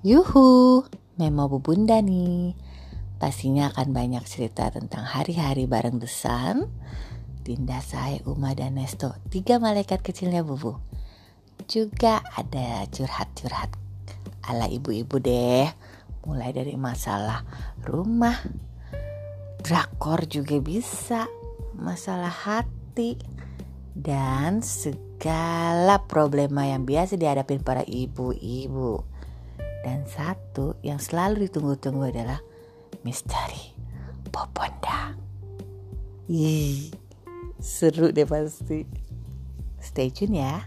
Yuhu, Memo Bu Bunda nih. Pastinya akan banyak cerita tentang hari-hari bareng Desan, Dinda Sae, Uma, dan Nesto. Tiga malaikat kecilnya Bubu. Juga ada curhat-curhat ala ibu-ibu deh. Mulai dari masalah rumah, drakor juga bisa, masalah hati, dan segala problema yang biasa dihadapi para ibu-ibu. Dan satu yang selalu ditunggu-tunggu adalah misteri Poponda. Ih, seru deh pasti. Stay tune ya.